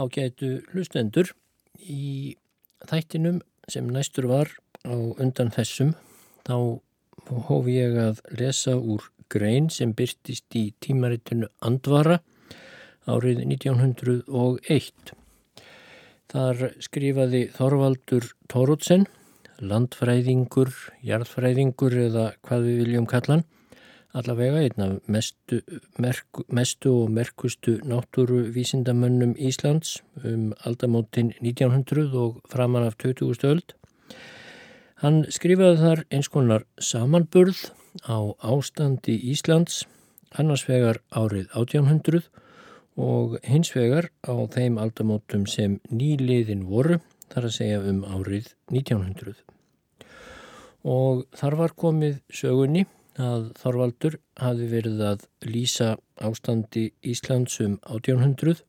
ágætu hlustendur í þættinum sem næstur var á undan þessum þá hóf ég að lesa úr grein sem byrtist í tímaritinu Andvara árið 1901. Þar skrifaði Þorvaldur Tórótsen, landfræðingur, jarðfræðingur eða hvað við viljum kallan, allavega einn af mestu, merku, mestu og merkustu náttúruvísindamönnum Íslands um aldamótin 1900 og framan af 20. öld. Hann skrifaði þar eins konar samanburð á ástandi Íslands, annars vegar árið 1800 og hins vegar á þeim aldamótum sem nýliðin voru, þar að segja um árið 1900. Og þar var komið sögunni að Þorvaldur hafi verið að lýsa ástandi Íslands um 1800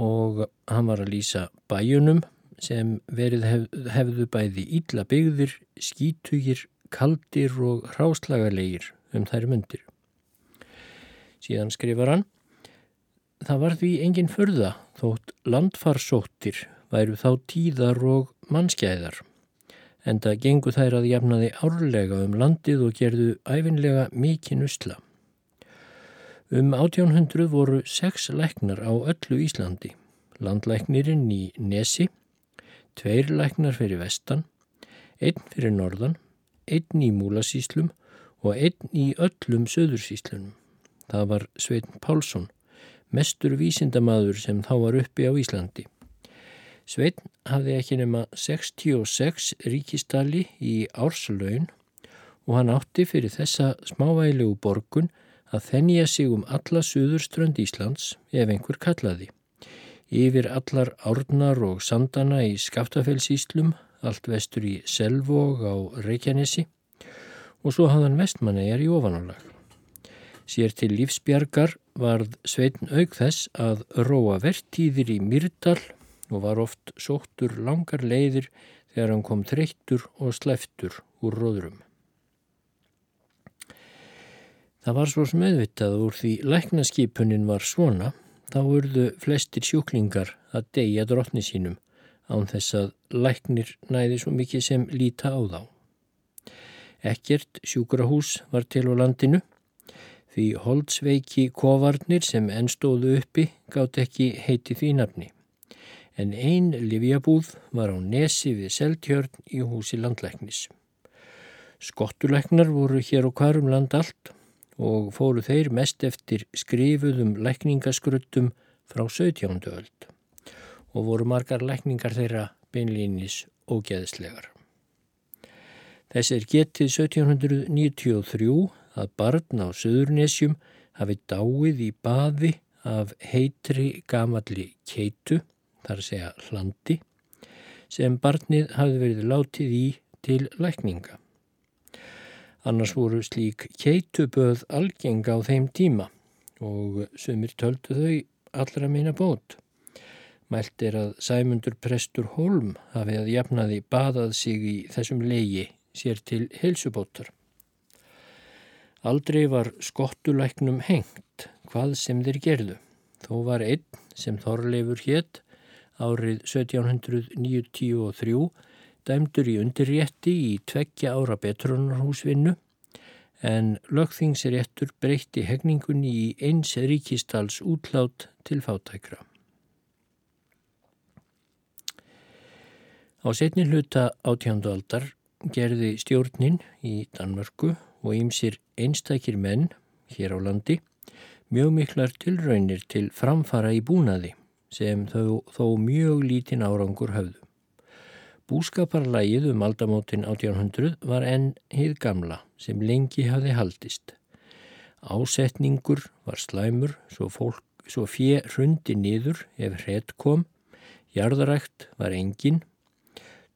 og hann var að lýsa bæjunum sem verið hef, hefðu bæði ítla byggðir, skítugir, kaldir og ráslagarleir um þær myndir. Síðan skrifar hann Það var því engin förða þótt landfarsóttir væru þá tíðar og mannskæðar en það gengu þær að jafnaði árlega um landið og gerðu æfinlega mikinn usla. Um 1800 voru sex læknar á öllu Íslandi, landlæknirinn í Nesi, tveir læknar fyrir vestan, einn fyrir norðan, einn í Múlasíslum og einn í öllum söðursíslunum. Það var Sveitn Pálsson, mestur vísindamadur sem þá var uppi á Íslandi. Sveitn hafði ekki nema 66 ríkistali í árslaun og hann átti fyrir þessa smávægilegu borgun að þennja sig um alla suðurströnd Íslands ef einhver kallaði. Yfir allar árnar og sandana í Skaftafellsíslum, allt vestur í Selvog á Reykjanesi og svo hafðan vestmannegar í ofanálag. Sér til lífsbjargar varð Sveitn auk þess að róa vertíðir í Myrdal og var oft sóttur langar leiðir þegar hann kom þreyttur og sleftur úr róðrum. Það var svo smöðvitað úr því læknaskipunin var svona, þá urðu flestir sjúklingar að deyja drotni sínum án þess að læknir næði svo mikið sem líta á þá. Ekkert sjúkrahús var til á landinu, því holdsveiki kovarnir sem ennstóðu uppi gátt ekki heiti því nafni en ein livjabúð var á nesi við Seltjörn í húsi landlæknis. Skottulæknar voru hér og hvarum land allt og fóru þeir mest eftir skrifuðum lækningaskruttum frá 17. öld og voru margar lækningar þeirra beinlýnis og geðslegar. Þess er getið 1793 að barn á Suðurnesjum hafi dáið í baði af heitri gamalli keitu þar að segja hlandi, sem barnið hafði verið látið í til lækninga. Annars voru slík keituböð algeng á þeim tíma og sumir töldu þau allra meina bót. Mælt er að Sæmundur Prestur Holm hafi að jafnaði badað sig í þessum leigi sér til heilsubótar. Aldrei var skottulæknum hengt hvað sem þeir gerðu. Þó var einn sem Þorleifur hétt árið 1793 dæmdur í undirrétti í tveggja ára betrunarhúsvinnu en lögþingsréttur breytti hegningunni í eins ríkistals útlát til fátækra. Á setni hluta átjándu aldar gerði stjórnin í Danmörku og ýmsir einstakir menn hér á landi mjög miklar tilraunir til framfara í búnaði sem þó, þó mjög lítinn árangur höfðu. Búskaparlægið um aldamótin 1800 var enn hið gamla sem lengi hafði haldist. Ásetningur var slæmur svo, fólk, svo fjö hrundi niður ef hret kom, jarðarækt var engin,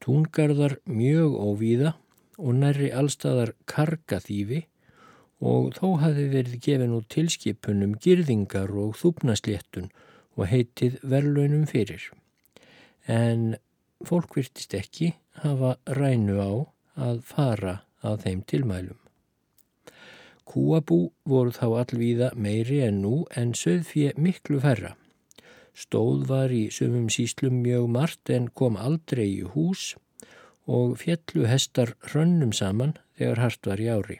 túngarðar mjög óvíða og nærri allstaðar kargaþýfi og þó hafi verið gefin út tilskipunum girðingar og þúpnasléttun og heitið verðlaunum fyrir. En fólk virtist ekki hafa rænu á að fara að þeim tilmælum. Kúabú voru þá allvíða meiri en nú en söðfje miklu færra. Stóð var í sumum síslum mjög margt en kom aldrei í hús og fjallu hestar hrönnum saman þegar hart var í ári.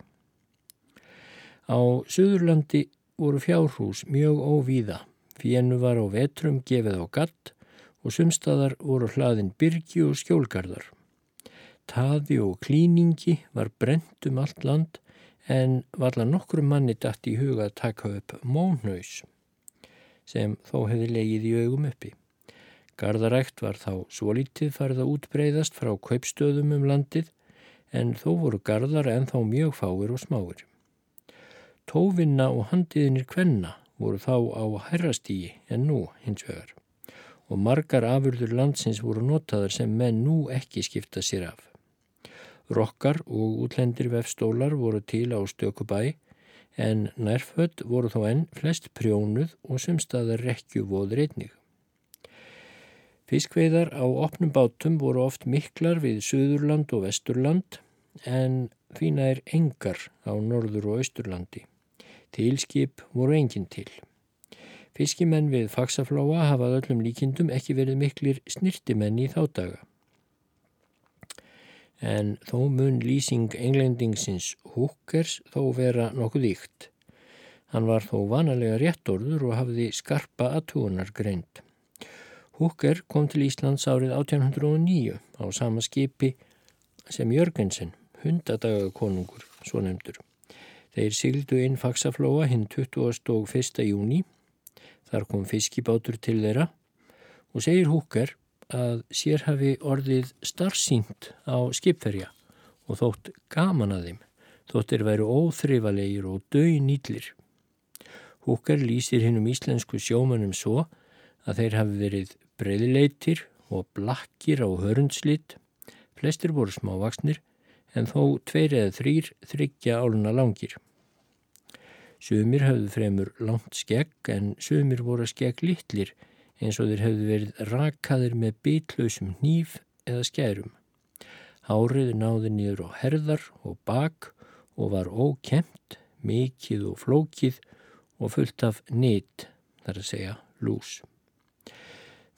Á Suðurlandi voru fjárhús mjög óvíða. Fjennu var á vetrum gefið á gatt og sumstaðar voru hlaðin byrgi og skjólgarðar. Taði og klíningi var brent um allt land en varla nokkru manni dætt í huga að taka upp mónhaus sem þó hefði legið í augum uppi. Gardarækt var þá svolítið farið að útbreyðast frá kaupstöðum um landið en þó voru gardar en þá mjög fáir og smáir. Tófinna og handiðinir kvenna voru þá á herrastígi en nú hins vegar og margar afurður landsins voru notaðar sem menn nú ekki skipta sér af. Rokkar og útlendir vefstólar voru til á stökubæi en nærfödd voru þó enn flest prjónuð og sumstaðar rekkjuvóður einnig. Fiskveiðar á opnum bátum voru oft miklar við Suðurland og Vesturland en þvína er engar á Norður og Austurlandi. Tilskip voru engin til. Fiskimenn við faksaflóa hafað öllum líkindum ekki verið miklir snirtimenn í þá daga en þó mun lýsing englendingsins Hookers þó vera nokkuð ykt. Hann var þó vanalega réttorður og hafði skarpa aðtúunar greint. Hooker kom til Íslands árið 1809 á sama skipi sem Jörgensen, hundadagakonungur, svo nefndur. Þeir sigildu inn faksaflóa hinn 21. júni, þar kom fiskibátur til þeirra og segir Hooker að sér hafi orðið starfsínt á skipferja og þótt gaman að þeim, þóttir væru óþrifalegir og dögnýtlir. Húkar lýsir hinn um íslensku sjómanum svo að þeir hafi verið breyðleitir og blakkir á hörundslitt, flestir voru smávaksnir en þó tveir eða þrýr þryggja áluna langir. Sumir hafðu fremur langt skegg en sumir voru skegg litlir eins og þeir hefðu verið rakaðir með bitlausum nýf eða skærum. Hárið náði nýður á herðar og bak og var ókemt, mikið og flókið og fullt af nýtt, þar að segja lús.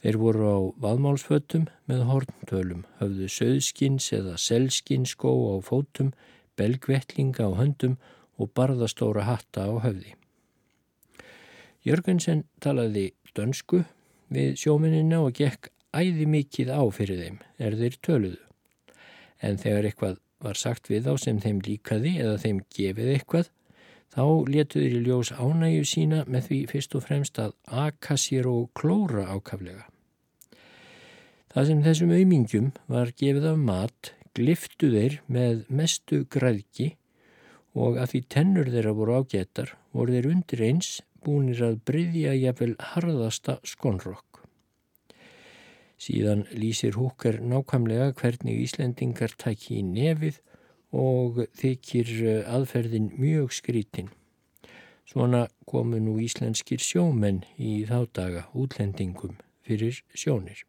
Þeir voru á vaðmálsfötum með horntölum, höfðu söðskins eða selskins skó á fótum, belgvettlinga á höndum og barðastóra hatta á höfði. Jörgensen talaði dönsku við sjóminina og gekk æði mikið á fyrir þeim er þeir töluðu. En þegar eitthvað var sagt við þá sem þeim líkaði eða þeim gefið eitthvað, þá letuður í ljós ánægju sína með því fyrst og fremst að aka sér og klóra ákaflega. Það sem þessum auðmingjum var gefið af mat, gliftu þeir með mestu græðki og að því tennur þeirra voru ágetar voru þeir undir eins búinir að bryðja jafnvel harðasta skonrokk. Síðan lýsir húkar nákvæmlega hvernig Íslendingar tæki í nefið og þykir eh, aðferðin mjög skrítin. Svona komu nú íslenskir sjómenn í þá daga útlendingum fyrir sjónir.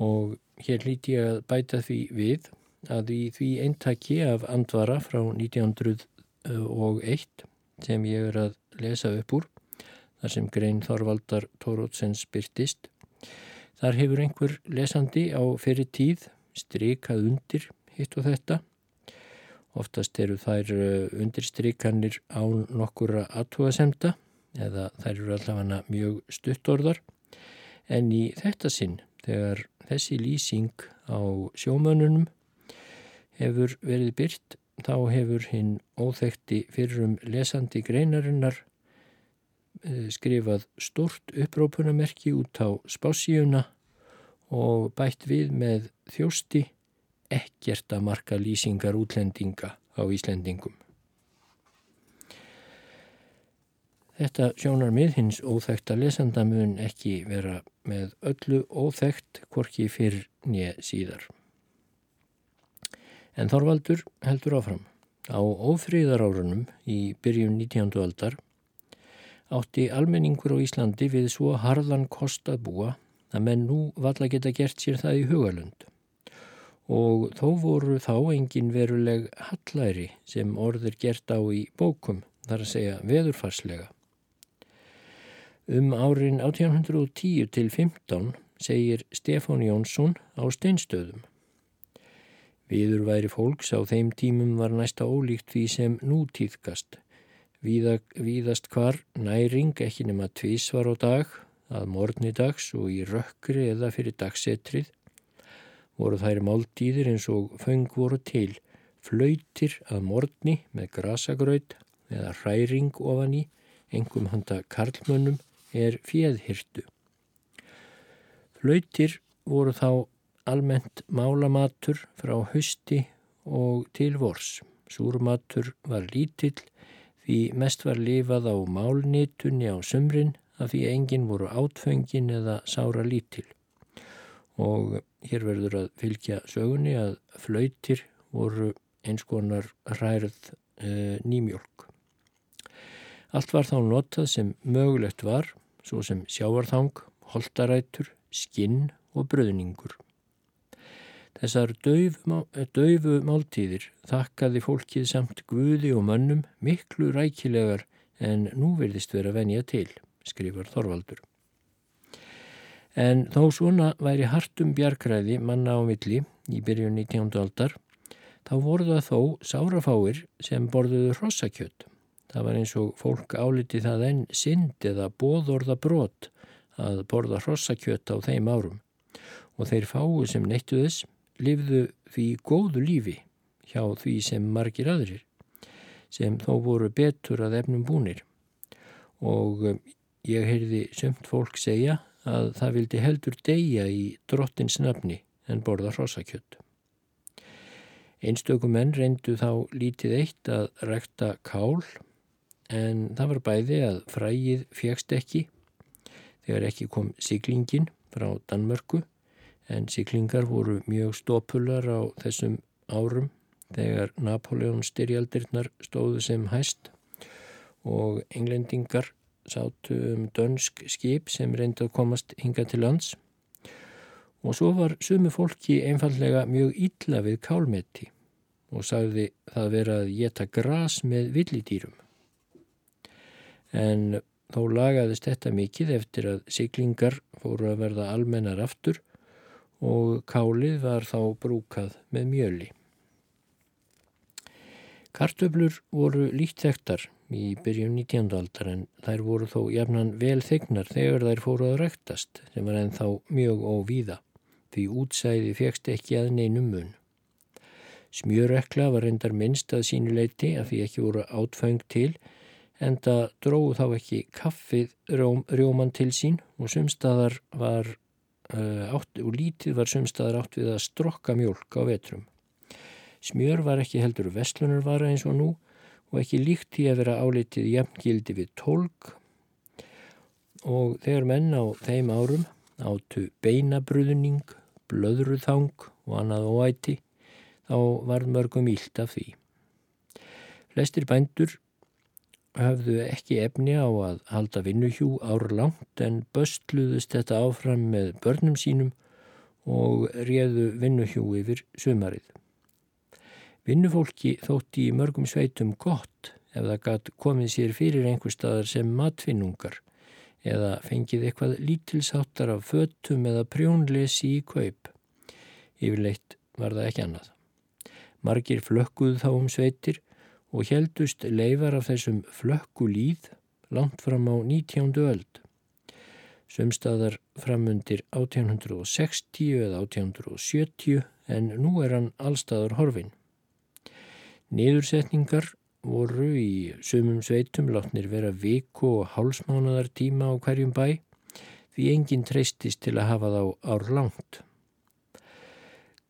Og hér líti ég að bæta því við að í því eintaki af andvara frá 1901 sem ég er að lesa upp úr þar sem grein Þorvaldar Tórótsens byrtist. Þar hefur einhver lesandi á fyrir tíð strikað undir hitt og þetta. Oftast eru þær undirstrikanir á nokkura aðtúasemta eða þær eru allavega mjög stuttorðar en í þetta sinn þegar þessi lýsing á sjómönunum hefur verið byrt þá hefur hinn óþekti fyrrum lesandi greinarinnar eh, skrifað stort upprópunamerki út á spásíuna og bætt við með þjósti ekkert að marka lýsingar útlendinga á Íslendingum. Þetta sjónar mið hins óþekta lesanda mun ekki vera með öllu óþekt hvorki fyrr nýja síðar. En Þorvaldur heldur áfram. Á ófríðarárunum í byrjun 19. aldar átti almenningur á Íslandi við svo harðan kost að búa að menn nú valla geta gert sér það í hugalund. Og þó voru þá engin veruleg hallæri sem orður gert á í bókum, þar að segja veðurfarslega. Um árin 1810 til 15 segir Stefán Jónsson á steinstöðum. Viður væri fólks á þeim tímum var næsta ólíkt því sem nú týðkast. Víða, víðast hvar næring ekki nema tvísvar á dag, að morgni dags og í rökkri eða fyrir dagsetrið voru þær máltíðir eins og föng voru til, flautir að morgni með grasagraut eða hræring ofan í, engum handa karlmönnum er fjeðhyrtu. Flautir voru þá almennt málamatur frá hausti og til vors. Súrmatur var lítill því mest var lifað á málnitunni á sumrin af því enginn voru átföngin eða sára lítil. Og hér verður að fylgja sögunni að flautir voru eins konar hrærð e, nýmjölk. Allt var þá notað sem mögulegt var, svo sem sjávarþang, holtarætur, skinn og bröðningur. Þessar daufu máltíðir þakkaði fólkið samt guði og mönnum miklu rækilegar en nú verðist vera venja til, skrifar Þorvaldur. En þó svona væri hartum bjargræði manna á milli í byrjun 19. aldar, þá voru það þó sárafáir sem borðuðu hrossakjött. Það var eins og fólk áliti það enn synd eða bóðorða brot að borða hrossakjött á þeim árum og þeir fáu sem neittu þess lifðu því góðu lífi hjá því sem margir aðrir sem þó voru betur að efnum búnir og um, ég heyrði sumt fólk segja að það vildi heldur deyja í drottins nafni en borða hrossakjött. Einstökum menn reyndu þá lítið eitt að rækta kál en það var bæði að frægið fjækst ekki þegar ekki kom siglingin frá Danmörku en siklingar voru mjög stópular á þessum árum þegar Napoleon styrjaldirnar stóðu sem hæst og englendingar sátu um dönsk skip sem reyndi að komast hinga til lands og svo var sumu fólki einfallega mjög illa við kálmetti og sagði það vera að geta gras með villidýrum. En þó lagaðist þetta mikið eftir að siklingar fóru að verða almennar aftur og kálið var þá brúkað með mjöli. Kartöflur voru líkt þektar í byrjun 19. aldar en þær voru þó jafnan vel þegnar þegar þær fóru að rektast sem var ennþá mjög óvíða því útsæði fegst ekki að neinum mun. Smjörekla var endar minnst að sínu leiti að því ekki voru átfæng til en það dróðu þá ekki kaffið rjóman til sín og sumstaðar var átt, og lítið var sumstaðar átt við að strokka mjölk á vetrum. Smjör var ekki heldur vestlunarvara eins og nú og ekki líkt í að vera álitið jafngildi við tólk og þegar menn á þeim árum áttu beinabröðning, blöðruðhang og annað óæti þá var mörgum ílt af því. Flestir bændur hafðu ekki efni á að halda vinnuhjú ár langt en böstluðust þetta áfram með börnum sínum og réðu vinnuhjú yfir sumarið. Vinnufólki þótti í mörgum sveitum gott ef það gatt komið sér fyrir einhver staðar sem matfinnungar eða fengið eitthvað lítilsáttar af föttum eða prjónlesi í kaup. Yfirleitt var það ekki annað. Margir flökkuð þá um sveitir og heldust leifar af þessum flökku líð langt fram á 19. öld. Sumstaðar framundir 1860 eða 1870 en nú er hann allstaðar horfin. Niðursetningar voru í sumum sveitum látnir vera viku og hálsmánadar tíma á hverjum bæ því enginn treystist til að hafa þá ár langt.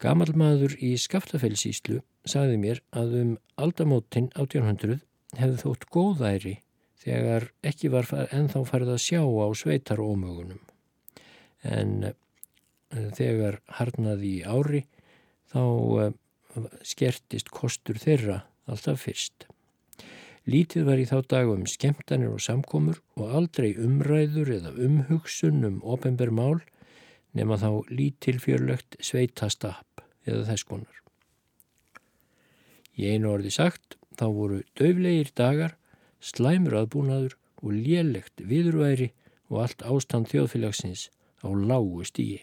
Gamal maður í Skaftafellsíslu sagði mér að um aldamótin 1800 hefði þótt góðæri þegar ekki var ennþá farið að sjá á sveitarómögunum. En eh, þegar harnaði í ári þá eh, skertist kostur þeirra alltaf fyrst. Lítið var í þá dagum skemmtanir og samkomur og aldrei umræður eða umhugsun um ofenbermál nema þá lítilfjörlegt sveitastap eða þess konar. Í einu orði sagt þá voru döflegir dagar, slæmur aðbúnaður og lélegt viðurværi og allt ástand þjóðfélagsins á lágu stíi.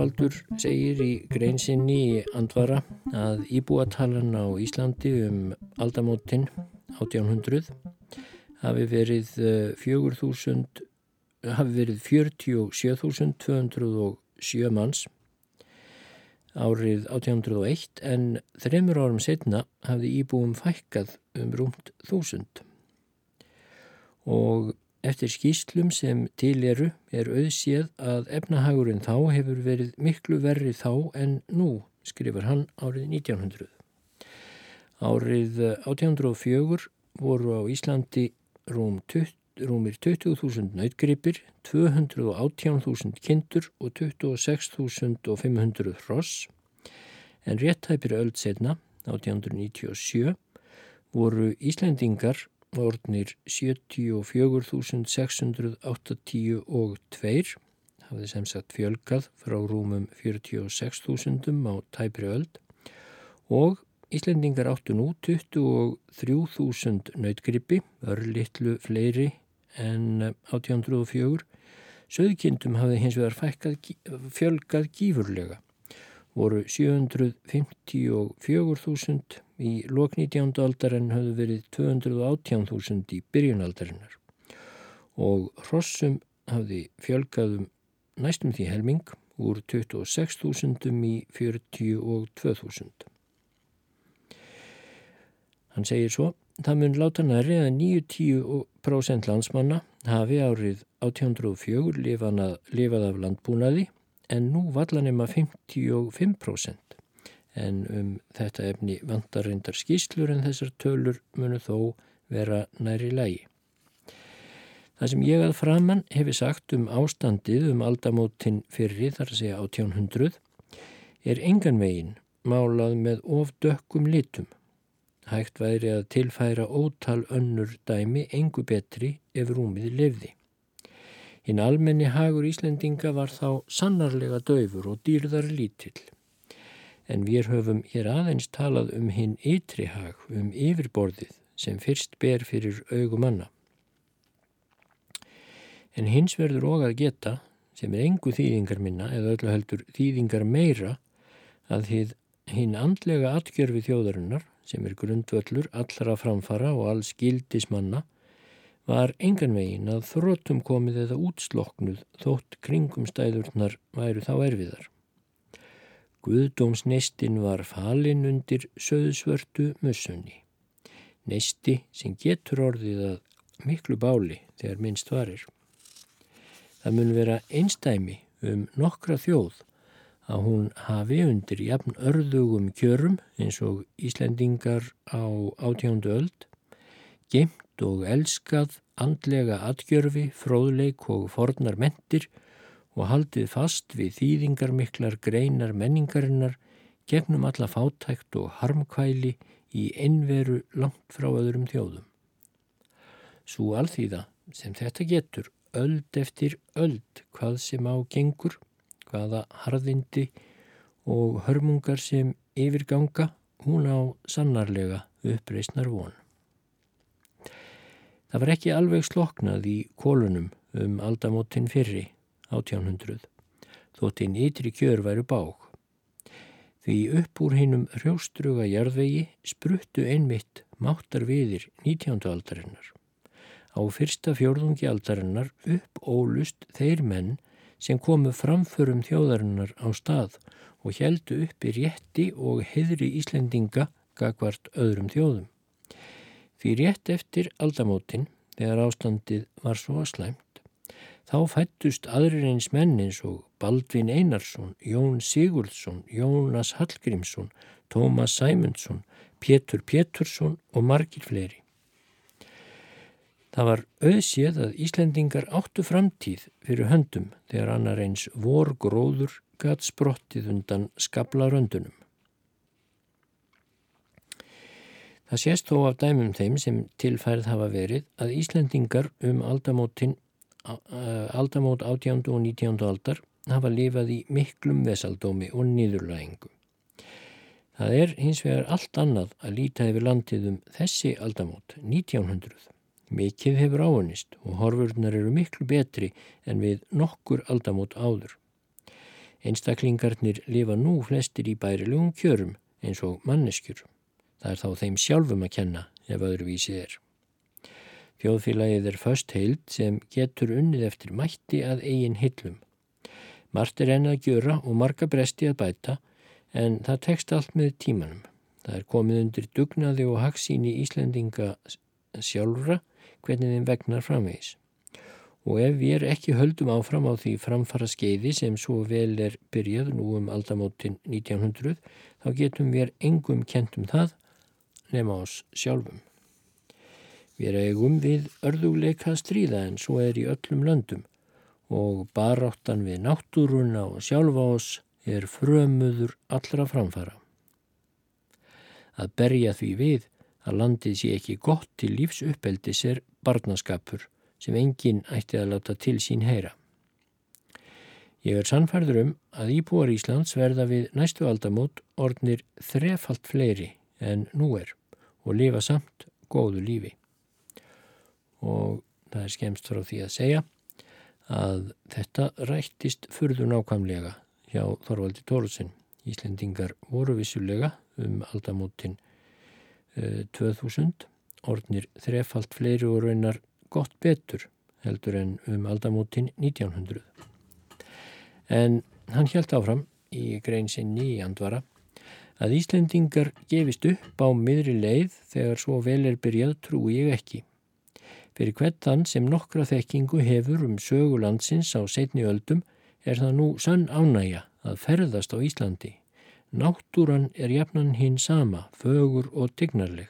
Þorvaldur segir í greinsinni í Andvara að íbúatalan á Íslandi um aldamótin 1800 hafi verið 4.000 eh, verið 47.207 manns árið 1801 en þreymur árum setna hafði íbúum fækkað um rúmt þúsund. Og Eftir skýslum sem til eru er auðséð að efnahagurinn þá hefur verið miklu verri þá en nú, skrifar hann árið 1900. Árið 1804 voru á Íslandi rúm 20, rúmir 20.000 nautgripir, 218.000 kindur og 26.500 hross, en réttæpir öll setna, 1897, voru Íslandingar orðnir 74.680 og 2 hafði sem sagt fjölgað frá rúmum 46.000 á tæpri öld. Og Íslendingar áttu nú 23.000 nautgrippi, örlittlu fleiri en 1804. Söðkindum hafði hins vegar fækkað, fjölgað gífurlega. Voru 754.000 í lok 19. aldar en hafðu verið 218.000 í byrjunaldarinnar og hrossum hafði fjölgaðum næstum því helming úr 26.000 í 42.000. Hann segir svo, það mun láta næri að 90% landsmanna hafi árið 1804 lifað af landbúnaði en nú vallanema 55% en um þetta efni vantar reyndar skýslur en þessar tölur munu þó vera næri lægi. Það sem ég að framann hefði sagt um ástandið um aldamótin fyrri þar að segja 1800 er engan veginn málað með ofdökkum litum. Hægt væri að tilfæra ótal önnur dæmi engu betri ef rúmið lefði. Hinn almenni hagur Íslendinga var þá sannarlega döfur og dýrðar lítill. En við höfum hér aðeins talað um hinn ytri hag, um yfirborðið sem fyrst ber fyrir augumanna. En hins verður og að geta, sem er engu þýðingar minna eða öllu heldur þýðingar meira, að hinn andlega atgjörfi þjóðarinnar, sem er grundvöllur allra framfara og alls gildismanna, var engan vegin að þróttum komið eða útsloknuð þótt kringumstæðurnar væru þá erfiðar. Guðdómsneistin var falin undir söðsvörtu mussunni. Neisti sem getur orðið að miklu báli þegar minnst varir. Það mun vera einstæmi um nokkra þjóð að hún hafi undir jafn örðugum kjörum eins og Íslendingar á átjándu öld, geimt og elskað andlega atgjörfi, fróðleik og fornar mentir og haldið fast við þýðingar miklar greinar menningarinnar gegnum alla fátækt og harmkvæli í einveru langt frá öðrum þjóðum. Svo alþýða sem þetta getur öld eftir öld hvað sem á gengur, hvaða harðindi og hörmungar sem yfirganga, hún á sannarlega uppreysnar von. Það var ekki alveg sloknað í kólunum um aldamótin fyrri, 1800, þóttinn ytri kjör væru bág. Því upp úr hinnum hrjóstruga jarðvegi spruttu einmitt máttar viðir 19. aldarinnar. Á fyrsta fjórðungi aldarinnar upp ólust þeir menn sem komu framförum þjóðarinnar á stað og heldu upp í rétti og heðri Íslendinga gagvart öðrum þjóðum. Fyrir rétt eftir aldamótin, þegar ástandið var svo slæmt, þá fættust aðrir eins menn eins og Baldvin Einarsson, Jón Sigurdsson, Jónas Hallgrímsson, Tómas Sæmundsson, Pétur Pétursson og margir fleiri. Það var auðséð að Íslendingar áttu framtíð fyrir höndum þegar annar eins vor gróður gatt sprottið undan skabla röndunum. Það sést þó af dæmum þeim sem tilfærið hafa verið að Íslendingar um aldamótin, aldamót 18. og 19. aldar hafa lifað í miklum vesaldómi og nýðurlægingu. Það er hins vegar allt annað að líta yfir landið um þessi aldamót, 1900. Mikið hefur áunist og horfurnar eru miklu betri en við nokkur aldamót áður. Einstaklingarnir lifa nú flestir í bærilegum kjörum eins og manneskjur. Það er þá þeim sjálfum að kenna ef öðruvísið er. Þjóðfélagið er först heild sem getur unnið eftir mætti að eigin hillum. Mart er enn að gjöra og marga bresti að bæta en það tekst allt með tímanum. Það er komið undir dugnaði og haksíni Íslendinga sjálfra hvernig þeim vegnar framvegis. Og ef við ekki höldum áfram á því framfara skeiði sem svo vel er byrjað nú um aldamótin 1900 þá getum við engum kentum það nema oss sjálfum. Við eigum við örðuleika stríða en svo er í öllum löndum og baráttan við náttúruna og sjálfa oss er frömuður allra framfara. Að berja því við að landið sé ekki gott til lífsuppeldis er barnaskapur sem enginn ætti að láta til sín heyra. Ég er sannfærður um að íbúar Íslands verða við næstu aldamót orðnir þrefalt fleiri en nú er og lifa samt góðu lífi. Og það er skemst frá því að segja að þetta rættist furðu nákvæmlega hjá Þorvaldi Tóruðsson. Íslendingar voru vissulega um aldamótin uh, 2000, orðnir þrefalt fleiri og raunar gott betur heldur en um aldamótin 1900. En hann hjælt áfram í grein sinni í andvara Að Íslendingar gefist upp á miðri leið þegar svo vel er byrjað trúi ég ekki. Fyrir hvert þann sem nokkra þekkingu hefur um sögulandsins á setni öldum er það nú sann ánægja að ferðast á Íslandi. Náttúran er jafnan hinn sama, fögur og tignarleg,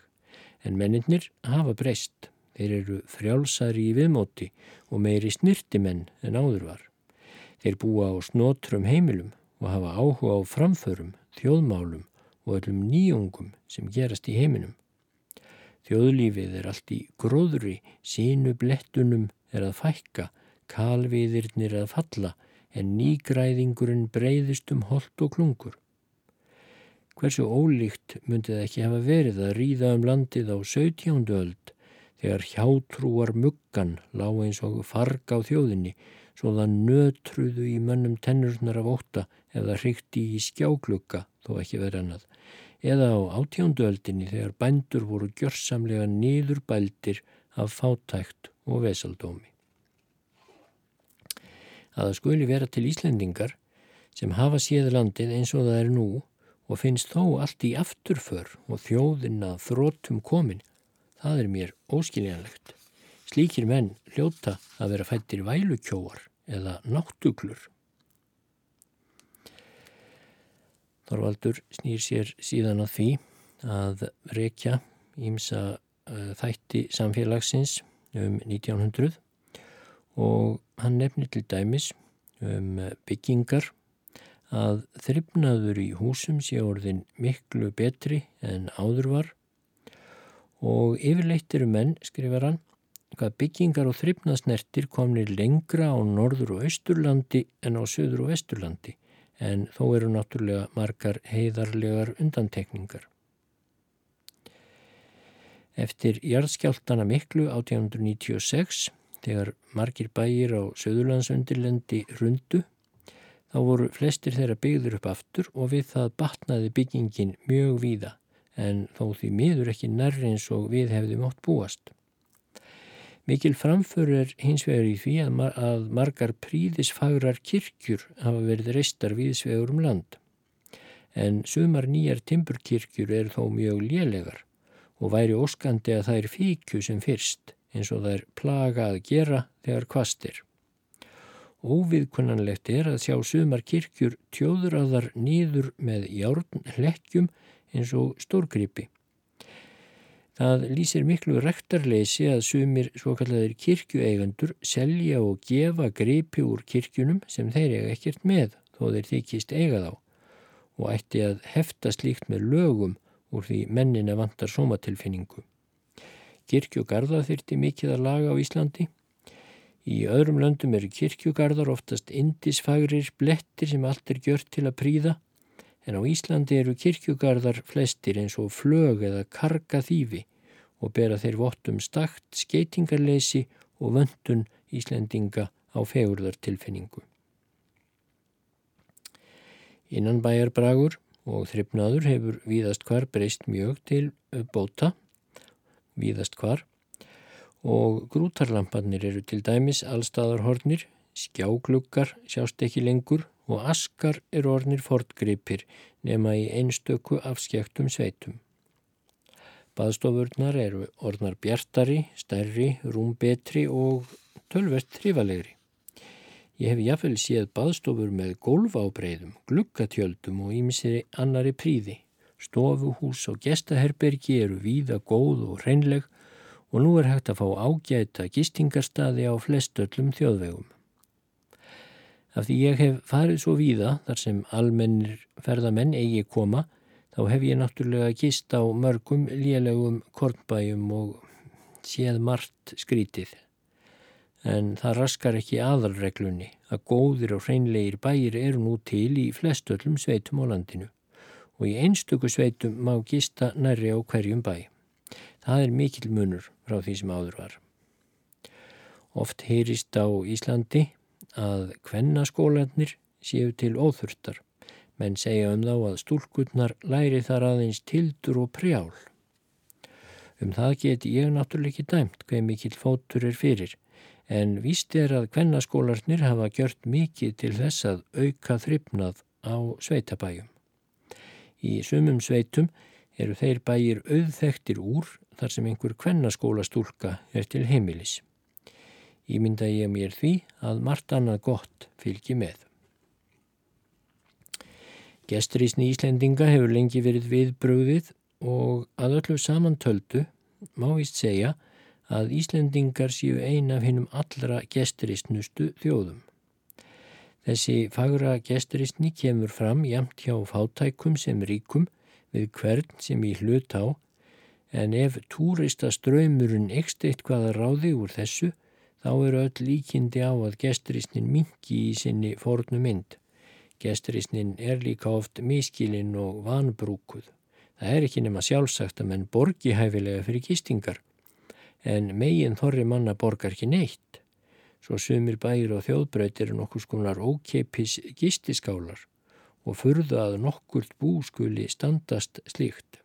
en mennirnir hafa breyst. Þeir eru frjálsari í viðmóti og meiri snirtimenn en áður var. Þeir búa á snotrum heimilum og hafa áhuga á framförum, þjóðmálum og öllum nýjungum sem gerast í heiminum. Þjóðlífið er allt í gróðri, sínu blettunum er að fækka, kalviðirnir að falla en nýgræðingurinn breyðist um holt og klungur. Hversu ólíkt myndi það ekki hafa verið að ríða um landið á 17. öld þegar hjátrúar muggan lág eins og farg á þjóðinni svo það nötruðu í mönnum tennurnar af óta eða hrykti í skjáklukka þó ekki verið annað eða á átjónduöldinni þegar bændur voru gjörsamlega nýður bældir af fátækt og vesaldómi. Að það skuli vera til Íslendingar sem hafa séð landið eins og það er nú og finnst þó allt í afturför og þjóðin að þróttum komin, það er mér óskiljanlegt. Slíkir menn hljóta að vera fættir vælukjóar eða náttuglur. Þorvaldur snýr sér síðan að því að rekja ímsa uh, þætti samfélagsins um 1900 og hann nefnir til dæmis um byggingar að þryfnaður í húsum sé orðin miklu betri en áður var. Og yfirleitt eru menn, skrifar hann, hvað byggingar og þryfnaðsnertir komnir lengra á norður og austurlandi en á söður og vesturlandi en þó eru náttúrulega margar heiðarlegar undantekningar. Eftir jarðskjáltana miklu 1896, þegar margir bæir á Söðurlandsundirlendi rundu, þá voru flestir þeirra byggður upp aftur og við það batnaði byggingin mjög víða, en þó því miður ekki nærri eins og við hefðum átt búast. Mikil framför er hins vegar í því að, mar að margar príðisfagrar kirkjur hafa verið reistar viðsvegur um land. En sumar nýjar timburkirkjur er þó mjög lélegar og væri óskandi að það er fíkju sem fyrst eins og það er plaga að gera þegar kvastir. Óviðkunnanlegt er að sjá sumar kirkjur tjóðraðar nýður með járn hlekkjum eins og stórgripi. Það lýsir miklu rektarleysi að sumir svo kallar kirkjueigandur selja og gefa gripi úr kirkjunum sem þeir eiga ekkert með þó þeir þykist eiga þá og ætti að hefta slíkt með lögum úr því mennina vantar sómatilfinningu. Kirkjugarða þyrti mikið að laga á Íslandi. Í öðrum löndum eru kirkjugarðar oftast indisfagrir blettir sem allt er gjört til að príða en á Íslandi eru kirkjugarðar flestir eins og flög eða karga þýfi og bera þeir vottum stakt, skeitingarleysi og vöndun Íslendinga á fegurðartilfinningu. Innan bæjarbragur og þryfnaður hefur víðast hvar breyst mjög til bóta, víðast hvar, og grútarlamparnir eru til dæmis allstaðarhornir, skjágluggar sjást ekki lengur og askar eru ornir fortgripir nema í einstöku afskjæktum sveitum. Baðstofurnar eru orðnar bjartari, stærri, rúmbetri og tölvert trifalegri. Ég hef jáfnvel séð baðstofur með golfábreyðum, glukkatjöldum og ímsiri annari príði. Stofuhús og gestaherbergi eru víða góð og hreinleg og nú er hægt að fá ágæta gistingarstaði á flestöllum þjóðvegum. Af því ég hef farið svo víða þar sem almennir ferðamenn eigi koma, þá hef ég náttúrulega gist á mörgum lélegum kornbæjum og séð margt skrítið en það raskar ekki aðalreglunni að góðir og hreinlegir bæir eru nú til í flestöllum sveitum á landinu og í einstöku sveitum má gista nærri á hverjum bæ. Það er mikil munur frá því sem áður var. Oft heyrist á Íslandi að kvennaskólanir séu til óþurftar, menn segja um þá að stúlkunnar læri þar aðeins tildur og prjál. Um það geti ég náttúrulega ekki dæmt hver mikil fótur er fyrir, en víst er að kvennaskólarnir hafa gjört mikið til þess að auka þryfnað á sveitabæjum. Í sumum sveitum eru þeir bæjir auðþektir úr þar sem einhver kvennaskólastúlka er til heimilis. Ímynda ég mér því að margt annað gott fylgi með. Gesturísni Íslendinga hefur lengi verið viðbröðið og að öllu samantöldu má víst segja að Íslendingar séu ein af hinnum allra gesturistnustu þjóðum. Þessi fagra gesturistni kemur fram jamt hjá fátækum sem ríkum við hvern sem í hlut á en ef túristaströymurinn ekst eitthvað að ráði úr þessu þá eru öll líkindi á að gesturistnin mingi í sinni fornu mynd. Gesturistnin er líka oft miskilinn og vanbrúkuð. Það er ekki nema sjálfsagt að menn borgi hæfilega fyrir gistingar en megin þorri manna borgar ekki neitt. Svo sumir bæir og þjóðbreyt eru nokkur skonar ókeipis gistiskálar og furða að nokkurt búskuli standast slíkt.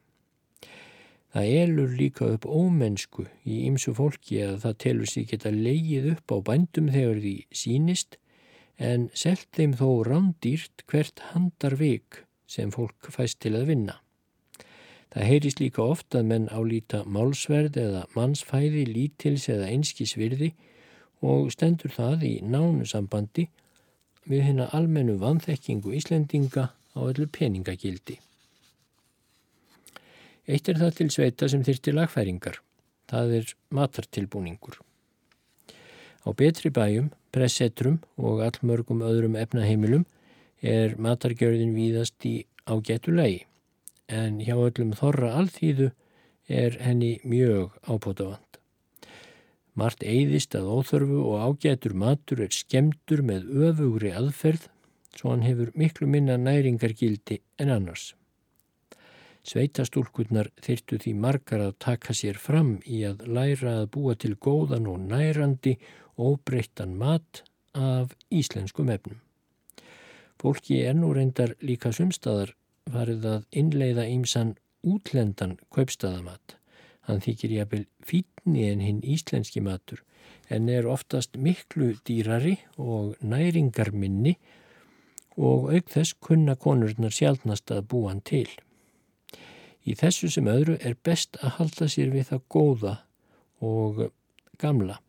Það elur líka upp ómennsku í ymsu fólki að það telur sér geta leigið upp á bændum þegar því sínist en selt þeim þó rándýrt hvert handar vik sem fólk fæst til að vinna. Það heyrist líka oft að menn álíta málsverð eða mannsfæði, lítils eða einskísvirði og stendur það í nánu sambandi við hérna almennu vanþekkingu Íslendinga á öllu peningagildi. Eitt er það til sveita sem þyrtir lagfæringar. Það er matartilbúningur. Á betri bæjum, pressetrum og allmörgum öðrum efnaheimilum er matargjörðin víðast í ágætulegi en hjá öllum þorra alþýðu er henni mjög ápótavand. Mart eigðist að óþörfu og ágætur matur er skemdur með öfugri aðferð svo hann hefur miklu minna næringargildi en annars. Sveitastúlkurnar þyrtu því margar að taka sér fram í að læra að búa til góðan og nærandi óbreyttan mat af íslenskum efnum. Fólki er nú reyndar líka sumstaðar farið að innleiða ímsan útlendan kaupstaðamat. Hann þykir jafnvel fítni en hinn íslenski matur en er oftast miklu dýrari og næringarminni og auk þess kunna konurnar sjálfnast að búa hann til. Í þessu sem öðru er best að halda sér við það góða og gamla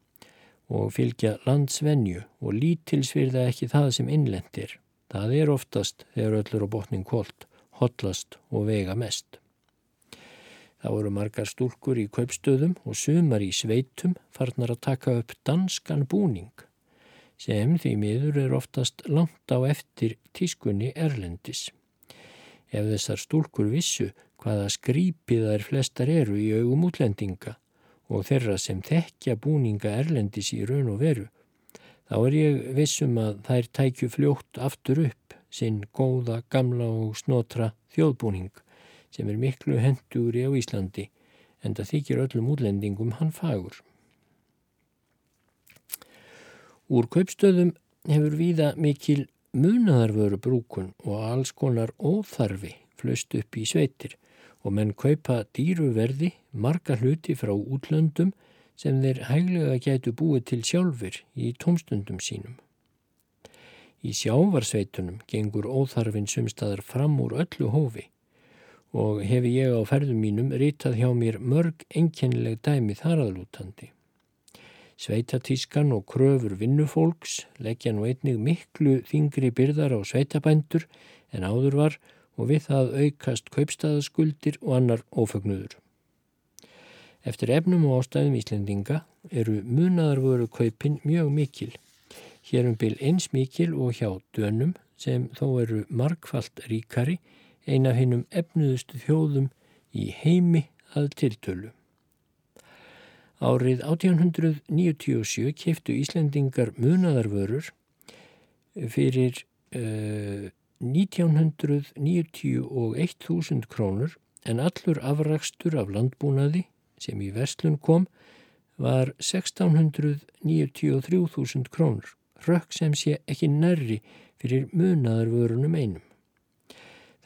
og fylgja landsvenju og lítilsvirða ekki það sem innlendir. Það er oftast þegar öllur á botning kvólt hotlast og vega mest. Það voru margar stúlkur í kaupstöðum og sumar í sveitum farnar að taka upp danskan búning sem því miður er oftast langt á eftir tískunni erlendis. Ef þessar stúlkur vissu hvaða skrýpiðar flestar eru í augum útlendinga og þeirra sem þekkja búninga erlendis í raun og veru, þá er ég vissum að þær tækju fljótt aftur upp sinn góða, gamla og snotra þjóðbúning sem er miklu henduri á Íslandi en það þykir öllum útlendingum hann fagur. Úr kaupstöðum hefur víða mikil munaðarvöru brúkun og alls konar óþarfi flöst upp í sveitir og menn kaupa dýruverði marga hluti frá útlöndum sem þeir hæglega gætu búið til sjálfur í tómstundum sínum. Í sjávarsveitunum gengur óþarfinn sumstaðar fram úr öllu hófi og hefi ég á ferðum mínum ritað hjá mér mörg enkennileg dæmi þaraðlútandi. Sveitatískan og kröfur vinnufólks leggja nú einnig miklu þingri byrðar á sveitabændur en áður var og við það aukast kaupstæðaskuldir og annar ófagnuður. Eftir efnum og ástæðum Íslendinga eru munaðarvöru kaupin mjög mikil. Hér um byl eins mikil og hjá dönum sem þó eru markvallt ríkari eina hinnum efnuðustu þjóðum í heimi að tiltölu. Árið 1897 keftu Íslendingar munaðarvörur fyrir uh, 1991.000 krónur en allur afrakstur af landbúnaði sem í vestlun kom var 1693.000 krónur, rökk sem sé ekki nærri fyrir munaðarvörunum einum.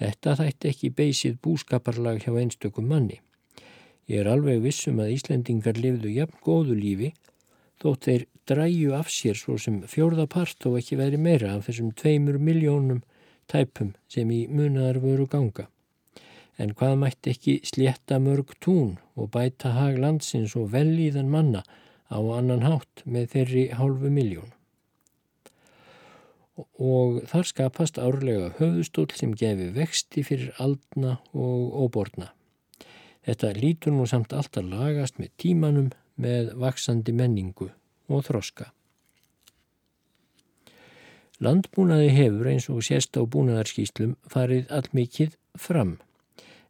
Þetta þætti ekki beysið búskaparlag hjá einstökum manni. Ég er alveg vissum að Íslendingar lifðu jafn góðu lífi þótt þeir dræju af sér svo sem fjórðapart og ekki veri meira af þessum tveimur miljónum tæpum sem í munaðar voru ganga. En hvað mætti ekki slétta mörg tún og bæta hag landsins og velíðan manna á annan hátt með þeirri hálfu miljón. Og þar skapast árlega höfustól sem gefi vexti fyrir aldna og óborna. Þetta lítur nú samt alltaf lagast með tímanum með vaksandi menningu og þroska. Landbúnaði hefur eins og sérst á búnaðarskýslum farið allmikið fram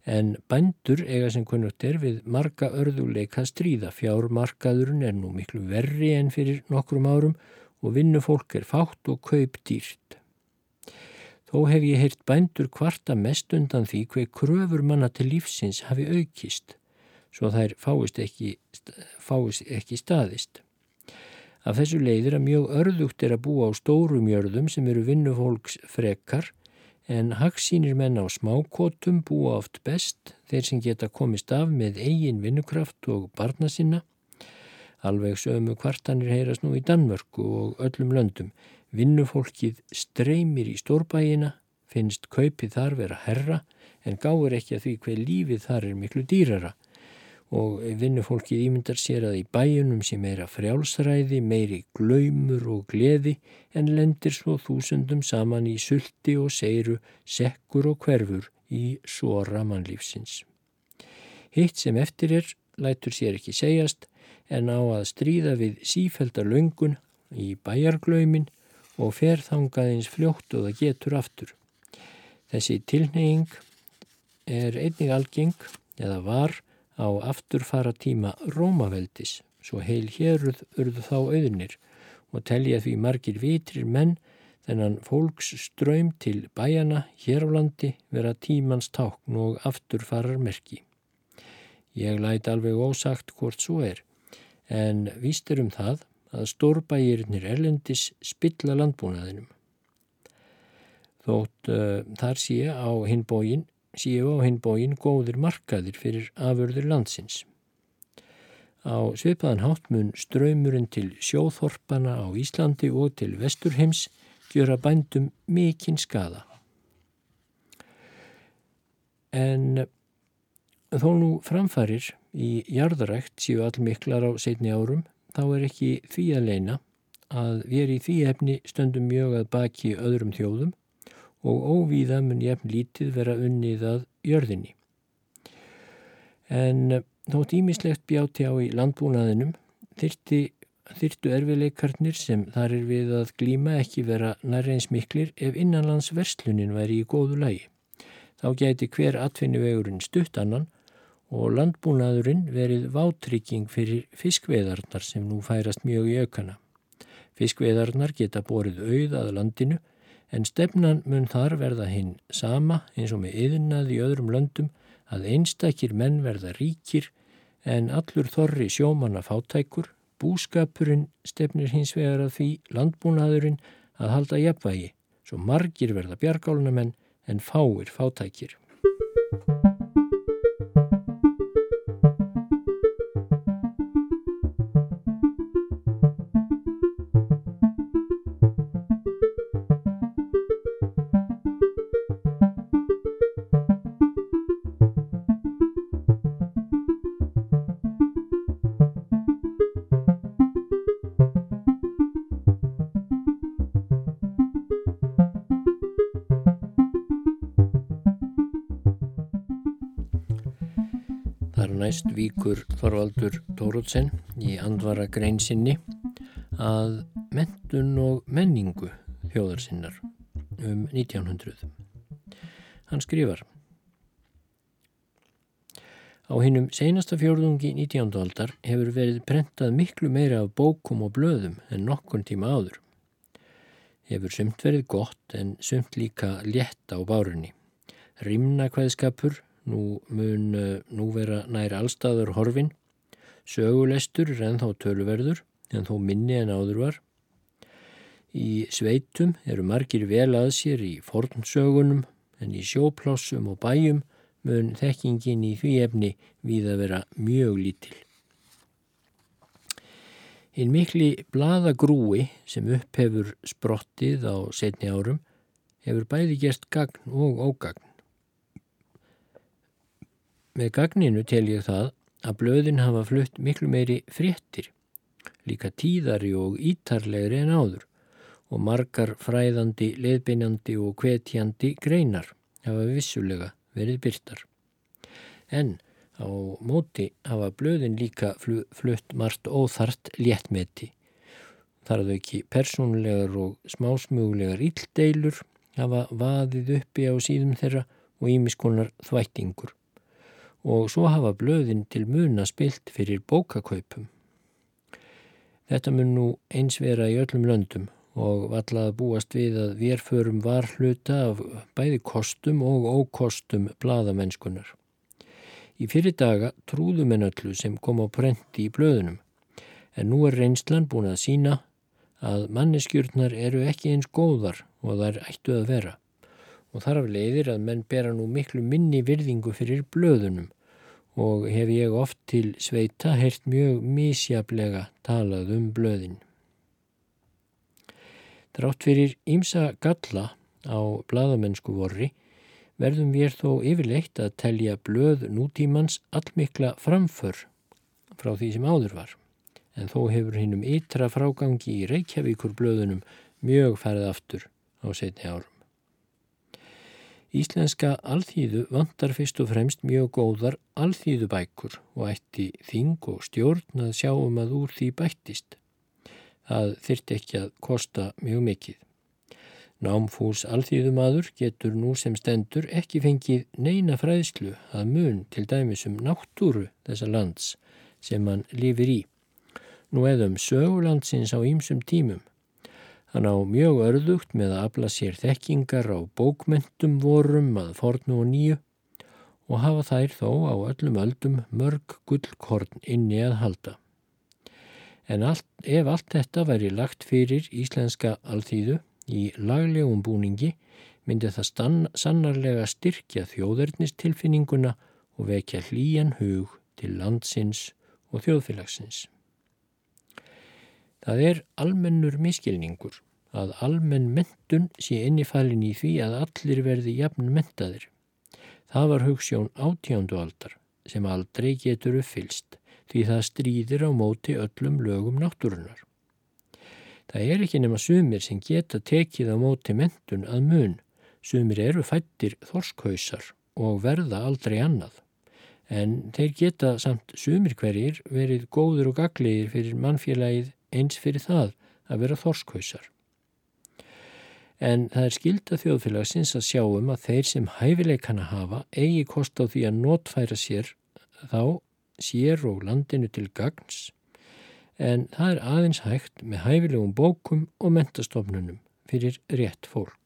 en bændur eiga sem kunnugt er við marga örðuleika stríða. Fjármarkaðurinn er nú miklu verri enn fyrir nokkrum árum og vinnufólk er fátt og kaup dýrt. Þó hef ég heyrt bændur kvarta mest undan því hver kröfur manna til lífsins hafi aukist svo þær fáist ekki, fáist ekki staðist. Af þessu leiðir að mjög örðugt er að búa á stórum jörðum sem eru vinnufólks frekar en hagsýnir menn á smákótum búa oft best þeir sem geta komist af með eigin vinnukraft og barna sinna. Alveg sömu kvartanir heyrast nú í Danmörku og öllum löndum. Vinnufólkið streymir í stórbæina, finnst kaupið þar vera herra en gáur ekki að því hver lífið þar er miklu dýrara og vinnufólkið ímyndar sér að í bæjunum sé meira frjálsræði, meiri glaumur og gleði en lendir svo þúsundum saman í sulti og seiru, sekkur og hverfur í sora mannlífsins. Hitt sem eftir er lætur sér ekki segjast en á að stríða við sífældar löngun í bæjarglaumin og ferðangaðins fljótt og það getur aftur. Þessi tilneying er einnig algeng eða var á afturfara tíma Rómaveldis, svo heil héruð urðu þá auðnir og telja því margir vitrir menn þennan fólks ströym til bæjana hér á landi vera tímans tákn og afturfarar merki. Ég læt alveg ósagt hvort svo er, en víst er um það að stórbæjirinnir erlendis spilla landbúnaðinum. Þótt uh, þar sé á hinbógin séu á hinn bógin góðir markaðir fyrir afurður landsins. Á svipaðan háttmun ströymurinn til sjóþorpana á Íslandi og til Vesturheims gjöra bændum mikinn skada. En þó nú framfarir í jarðarækt séu allmiklar á setni árum, þá er ekki því að leina að við erum í því efni stöndum mjög að baki öðrum þjóðum og óvíða mun jafn lítið vera unnið að jörðinni. En eh, þótt ímislegt bjáti á í landbúnaðinum þyrtu erfileikarnir sem þar er við að glíma ekki vera nærreins miklir ef innanlandsverslunin væri í góðu lægi. þá geti hver atvinnuvegurinn stutt annan og landbúnaðurinn verið vátrygging fyrir fiskveðarnar sem nú færast mjög í aukana. Fiskveðarnar geta borið auð að landinu en stefnan mun þar verða hinn sama eins og með yðnað í öðrum löndum að einstakir menn verða ríkir en allur þorri sjómanna fátækur, búskapurinn stefnir hins vegar að því landbúnaðurinn að halda jafnvægi, svo margir verða bjargálunamenn en fáir fátækir. Næst víkur Þorvaldur Tórótsen í andvara grein sinni að mentun og menningu þjóðarsinnar um 1900. Hann skrifar Á hinnum seinasta fjórðungi 19. aldar hefur verið prentað miklu meira af bókum og blöðum en nokkun tíma áður. Hefur sumt verið gott en sumt líka létt á bárunni. Rimna hvaðskapur Nú mun eh, nú vera nær allstaður horfin, sögulestur er ennþá töluverður en þó minni en áður var. Í sveitum eru margir vel að sér í fornsögunum en í sjóplássum og bæjum mun þekkingin í því efni við að vera mjög lítil. Hinn mikli bladagrúi sem upphefur sprottið á setni árum hefur bæði gert gagn og ógagn. Með gagninu tel ég það að blöðin hafa flutt miklu meiri fréttir, líka tíðari og ítarlegri en áður og margar fræðandi, leðbeinandi og kvetjandi greinar hafa vissulega verið byrtar. En á móti hafa blöðin líka flutt margt óþart léttmeti. Þar að ekki persónlegar og smásmuglegar íldeilur hafa vaðið uppi á síðum þeirra og ímiskonar þvættingur og svo hafa blöðin til muna spilt fyrir bókakaupum. Þetta mun nú eins vera í öllum löndum og vallað búast við að verförum var hluta af bæði kostum og ókostum bladamennskunar. Í fyrir daga trúðum en öllu sem kom á prenti í blöðunum en nú er reynslan búin að sína að manneskjurnar eru ekki eins góðar og þær ættu að vera og þar af leiðir að menn bera nú miklu minni virðingu fyrir blöðunum og hef ég oft til sveita heyrt mjög mísjaflega talað um blöðin. Drátt fyrir ímsa galla á bladamennsku vorri verðum við þó yfirleitt að telja blöð nútímans allmikla framför frá því sem áður var en þó hefur hinnum ytra frágangi í Reykjavíkur blöðunum mjög færið aftur á setni árum. Íslenska alþýðu vantar fyrst og fremst mjög góðar alþýðubækur og ætti þing og stjórn að sjá um að úr því bættist. Það þyrti ekki að kosta mjög mikið. Námfús alþýðumadur getur nú sem stendur ekki fengið neina fræðslu að mun til dæmis um náttúru þessa lands sem hann lifir í. Nú eða um sögulandsins á ýmsum tímum Hann á mjög örðugt með að afla sér þekkingar á bókmentum vorum að fornu og nýju og hafa þær þó á öllum öldum mörg gullkorn inni að halda. En allt, ef allt þetta væri lagt fyrir íslenska alþýðu í laglegum búningi myndi það stann, sannarlega styrkja þjóðernistilfinninguna og vekja hlýjan hug til landsins og þjóðfélagsins. Það er almennur miskilningur að almenn mentun sé innifælin í því að allir verði jafn mentaðir. Það var hugssjón átjándu aldar sem aldrei getur uppfylst því það stríðir á móti öllum lögum náttúrunar. Það er ekki nema sumir sem geta tekið á móti mentun að mun. Sumir eru fættir þorskhausar og verða aldrei annað. En þeir geta samt sumir hverjir verið góður og gaglegir fyrir mannfélagið eins fyrir það að vera þorskhausar. en það er skilda þjóðfélagsins að sjá um að þeir sem hæfileikana hafa eigi kost á því að notfæra sér þá sér og landinu til gagns en það er aðeins hægt með hæfilegum bókum og mentastofnunum fyrir rétt fólk.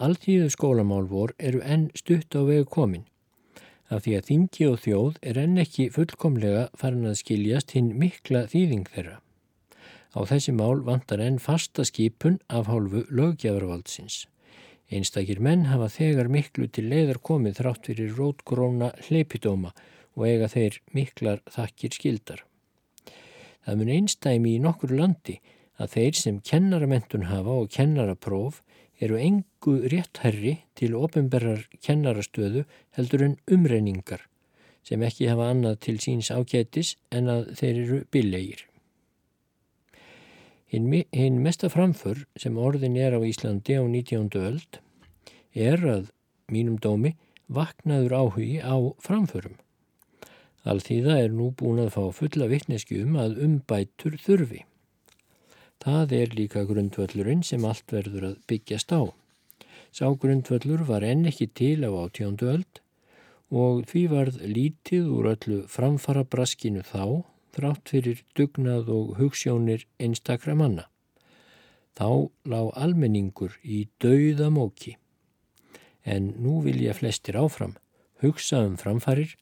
Alltíðu skólamál vor eru enn stutt á vegu komin af því að þingi og þjóð er enn ekki fullkomlega farin að skiljast hinn mikla þýðing þeirra. Á þessi mál vantar enn fasta skipun af hálfu lögjafarvaldsins. Einstakir menn hafa þegar miklu til leiðar komið þrátt fyrir rótgróna hleypidóma og eiga þeir miklar þakkir skildar. Það mun einstæmi í nokkur landi að þeir sem kennaramentun hafa og kennarapróf eru engu réttherri til ofinberrar kennarastöðu heldur en umreiningar sem ekki hafa annað til síns ágætis en að þeir eru billegir. Hinn mesta framför sem orðin er á Íslandi á 19. öld er að mínum dómi vaknaður áhugi á framförum. Alþýða er nú búin að fá fulla vittneski um að umbætur þurfi. Það er líka grundvöllurinn sem allt verður að byggjast á. Sá grundvöllur var enn ekki til á átjóndu öld og því varð lítið úr öllu framfara braskinu þá þrátt fyrir dugnað og hugssjónir einstakra manna. Þá lág almenningur í dauðamóki. En nú vilja flestir áfram, hugsa um framfarir,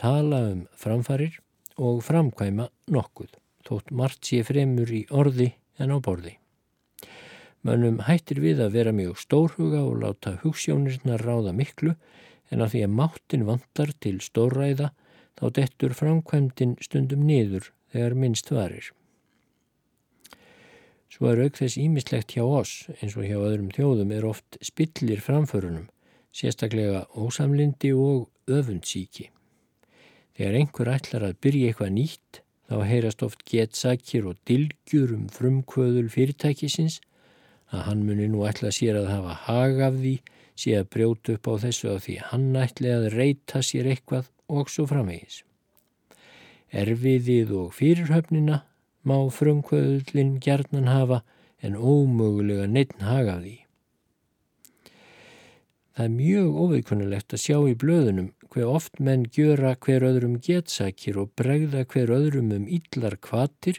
tala um framfarir og framkvæma nokkuð, þótt margt sé fremur í orði en á borði. Mönnum hættir við að vera mjög stórhuga og láta hugssjónirna ráða miklu en að því að máttin vantar til stórræða þá dettur framkvæmdin stundum niður þegar minnst varir. Svo er auk þess ímislegt hjá oss, eins og hjá öðrum þjóðum, er oft spillir framförunum, sérstaklega ósamlindi og öfundsíki. Þegar einhver ætlar að byrja eitthvað nýtt, þá heyrast oft getsakir og dilgjur um frumkvöðul fyrirtækisins, að hann muni nú ætla sér að hafa hag af því, sé að brjóta upp á þessu af því hann ætli að reyta sér eitthvað og svo framvegis. Erfiðið og fyrirhöfnina má frumkvöðlinn gerðnan hafa en ómögulega neittn haga því. Það er mjög óveikunnulegt að sjá í blöðunum hver oft menn gjöra hver öðrum getsakir og bregða hver öðrum um yllar kvatir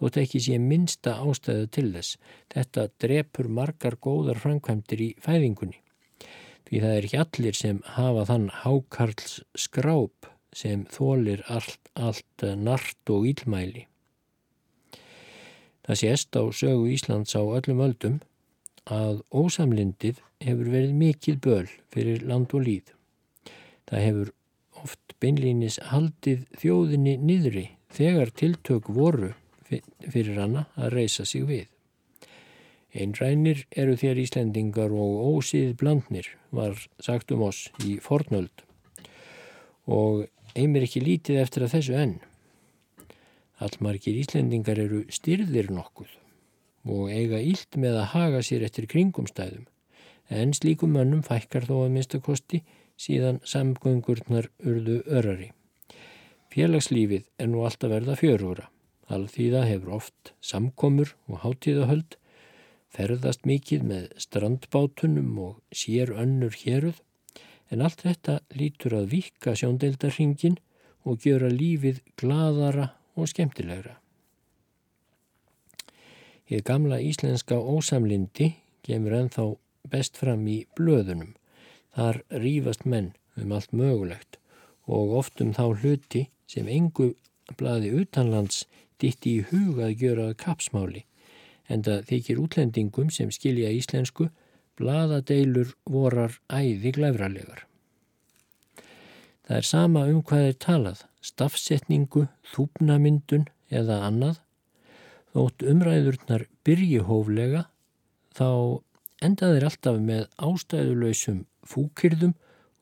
þótt ekki sé minsta ástæðu til þess. Þetta drepur margar góðar framkvæmdir í fæðingunni því það er ekki allir sem hafa þann hákarls skráp sem þólir allt, allt nart og ílmæli. Það sést á sögu Íslands á öllum öldum að ósamlindið hefur verið mikið böl fyrir land og líð. Það hefur oft beinlýnis haldið þjóðinni niðri þegar tiltök voru fyrir hana að reysa sig við. Einrænir eru þér Íslendingar og ósið blandnir, var sagt um oss í fornöld og einmir ekki lítið eftir að þessu enn. Allmargir Íslendingar eru styrðir nokkuð og eiga ílt með að haga sér eftir kringumstæðum en slíkum mönnum fækkar þó að minnstakosti síðan samgöngurnar urðu örari. Félagslífið er nú alltaf verða fjörúra. Alþýða hefur oft samkomur og hátíðahöld ferðast mikið með strandbátunum og sér önnur héruð en allt þetta lítur að vika sjóndeildarhingin og gjöra lífið gladara og skemmtilegra. Hér gamla íslenska ósamlindi gemur ennþá best fram í blöðunum. Þar rýfast menn um allt mögulegt og oft um þá hluti sem engu blaði utanlands ditti í huga að gjöra kapsmáli en það þykir útlendingum sem skilja íslensku bladadeilur vorar æði glæfralegar. Það er sama um hvað er talað, stafsetningu, þúpnamyndun eða annað, þótt umræðurnar byrji hóflega þá enda þeir alltaf með ástæðulöysum fúkyrðum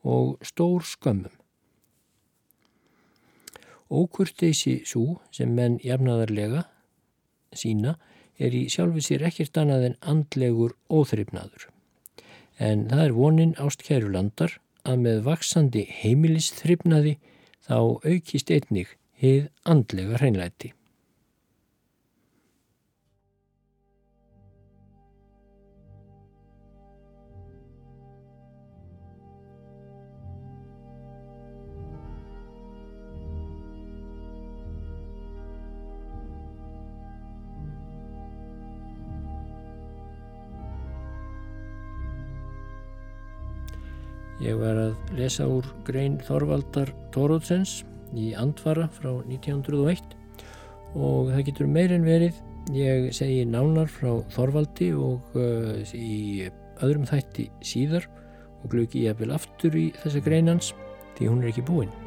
og stór skömmum. Ókurteysi svo sem menn jafnaðarlega sína er í sjálfu sér ekkert annað en andlegur óþryfnaður. En það er vonin ástkæru landar að með vaksandi heimilistryfnaði þá aukist einnig heið andlega hreinlæti. Ég var að lesa úr grein Þorvaldar Tórótsens í Andvara frá 1901 og það getur meirinn verið. Ég segi nánar frá Þorvaldi og uh, í öðrum þætti síðar og glöki ég að vel aftur í þessa greinans því hún er ekki búinn.